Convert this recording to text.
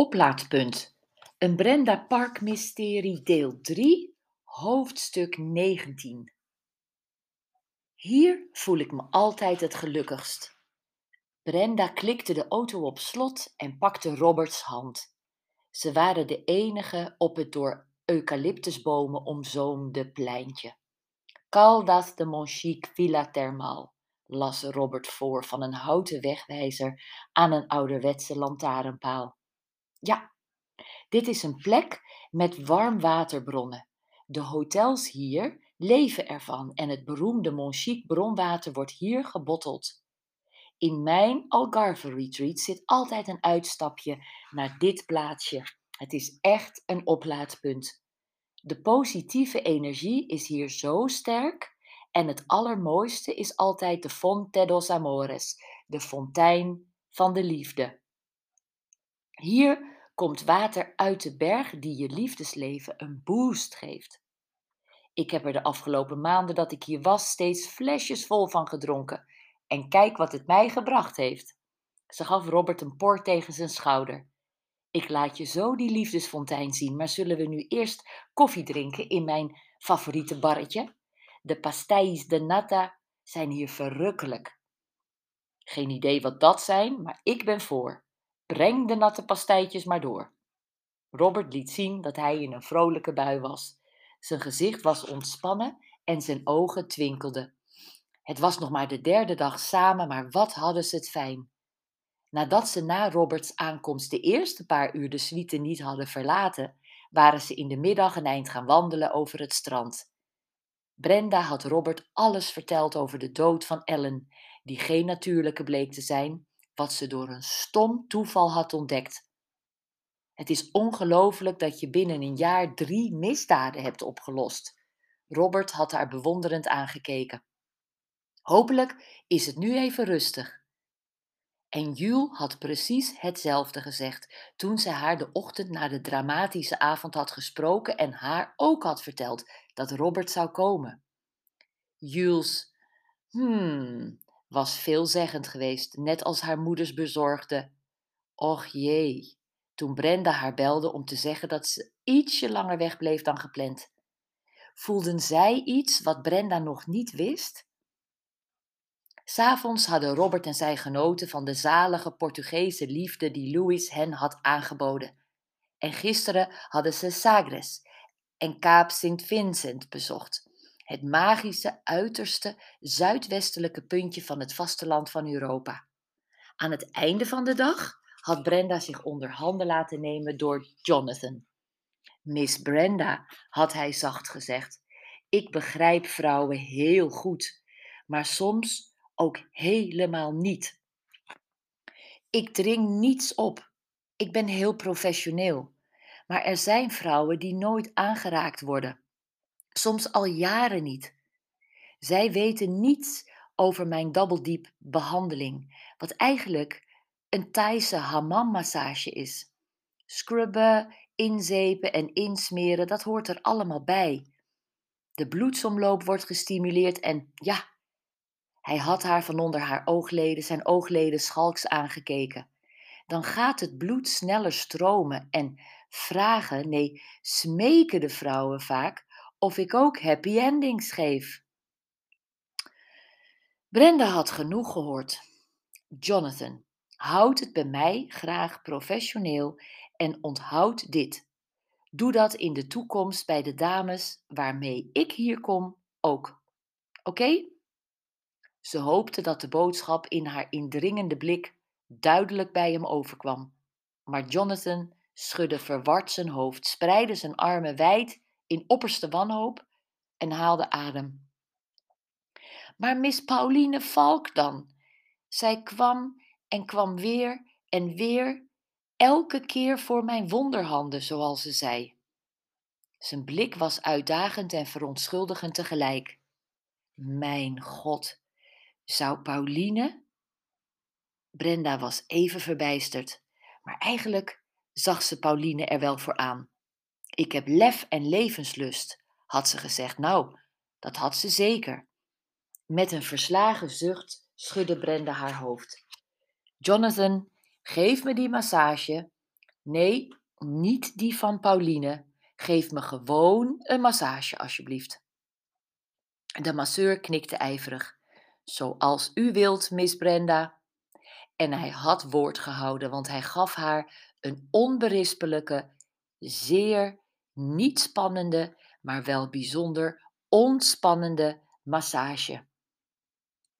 Oplaadpunt. Een Brenda Park mysterie deel 3, hoofdstuk 19. Hier voel ik me altijd het gelukkigst. Brenda klikte de auto op slot en pakte Roberts hand. Ze waren de enige op het door eucalyptusbomen omzoomde pleintje. Caldas de Monchique Villa Thermal, las Robert voor van een houten wegwijzer aan een ouderwetse lantaarnpaal. Ja, dit is een plek met warmwaterbronnen. De hotels hier leven ervan en het beroemde Monchique bronwater wordt hier gebotteld. In mijn Algarve retreat zit altijd een uitstapje naar dit plaatsje. Het is echt een oplaadpunt. De positieve energie is hier zo sterk en het allermooiste is altijd de Fonte dos Amores, de fontein van de liefde. Hier komt water uit de berg die je liefdesleven een boost geeft. Ik heb er de afgelopen maanden dat ik hier was steeds flesjes vol van gedronken. En kijk wat het mij gebracht heeft. Ze gaf Robert een por tegen zijn schouder. Ik laat je zo die liefdesfontein zien, maar zullen we nu eerst koffie drinken in mijn favoriete barretje? De pastéis de nata zijn hier verrukkelijk. Geen idee wat dat zijn, maar ik ben voor. Breng de natte pastijtjes maar door. Robert liet zien dat hij in een vrolijke bui was. Zijn gezicht was ontspannen en zijn ogen twinkelden. Het was nog maar de derde dag samen, maar wat hadden ze het fijn. Nadat ze na Roberts aankomst de eerste paar uur de suite niet hadden verlaten, waren ze in de middag een eind gaan wandelen over het strand. Brenda had Robert alles verteld over de dood van Ellen, die geen natuurlijke bleek te zijn, wat ze door een stom toeval had ontdekt. Het is ongelooflijk dat je binnen een jaar drie misdaden hebt opgelost. Robert had haar bewonderend aangekeken. Hopelijk is het nu even rustig. En Jules had precies hetzelfde gezegd toen zij haar de ochtend na de dramatische avond had gesproken en haar ook had verteld dat Robert zou komen. Jules, hmm, was veelzeggend geweest, net als haar moeders bezorgde. Och jee, toen Brenda haar belde om te zeggen dat ze ietsje langer wegbleef dan gepland. Voelden zij iets wat Brenda nog niet wist? S'avonds hadden Robert en zij genoten van de zalige Portugese liefde die Louis hen had aangeboden. En gisteren hadden ze Sagres en Kaap Sint Vincent bezocht, het magische, uiterste, zuidwestelijke puntje van het vasteland van Europa. Aan het einde van de dag had Brenda zich onder handen laten nemen door Jonathan. Miss Brenda, had hij zacht gezegd, ik begrijp vrouwen heel goed, maar soms ook helemaal niet. Ik dring niets op. Ik ben heel professioneel. Maar er zijn vrouwen die nooit aangeraakt worden. Soms al jaren niet. Zij weten niets over mijn double deep behandeling, wat eigenlijk een Thaise hammam-massage is. Scrubben, inzepen en insmeren, dat hoort er allemaal bij. De bloedsomloop wordt gestimuleerd en ja, hij had haar van onder haar oogleden, zijn oogleden schalks aangekeken. Dan gaat het bloed sneller stromen en vragen, nee, smeken de vrouwen vaak of ik ook happy endings geef. Brenda had genoeg gehoord. Jonathan, houd het bij mij graag professioneel en onthoud dit. Doe dat in de toekomst bij de dames waarmee ik hier kom ook. Oké? Ze hoopte dat de boodschap in haar indringende blik duidelijk bij hem overkwam. Maar Jonathan schudde verward zijn hoofd, spreidde zijn armen wijd in opperste wanhoop en haalde adem. Maar Miss Pauline Valk dan? Zij kwam en kwam weer en weer, elke keer voor mijn wonderhanden, zoals ze zei. Zijn blik was uitdagend en verontschuldigend tegelijk. Mijn God, zou Pauline? Brenda was even verbijsterd, maar eigenlijk zag ze Pauline er wel voor aan. Ik heb lef en levenslust, had ze gezegd. Nou, dat had ze zeker. Met een verslagen zucht schudde Brenda haar hoofd. Jonathan, geef me die massage. Nee, niet die van Pauline. Geef me gewoon een massage, alsjeblieft. De masseur knikte ijverig. Zoals u wilt, Miss Brenda. En hij had woord gehouden, want hij gaf haar een onberispelijke, zeer niet spannende, maar wel bijzonder ontspannende massage.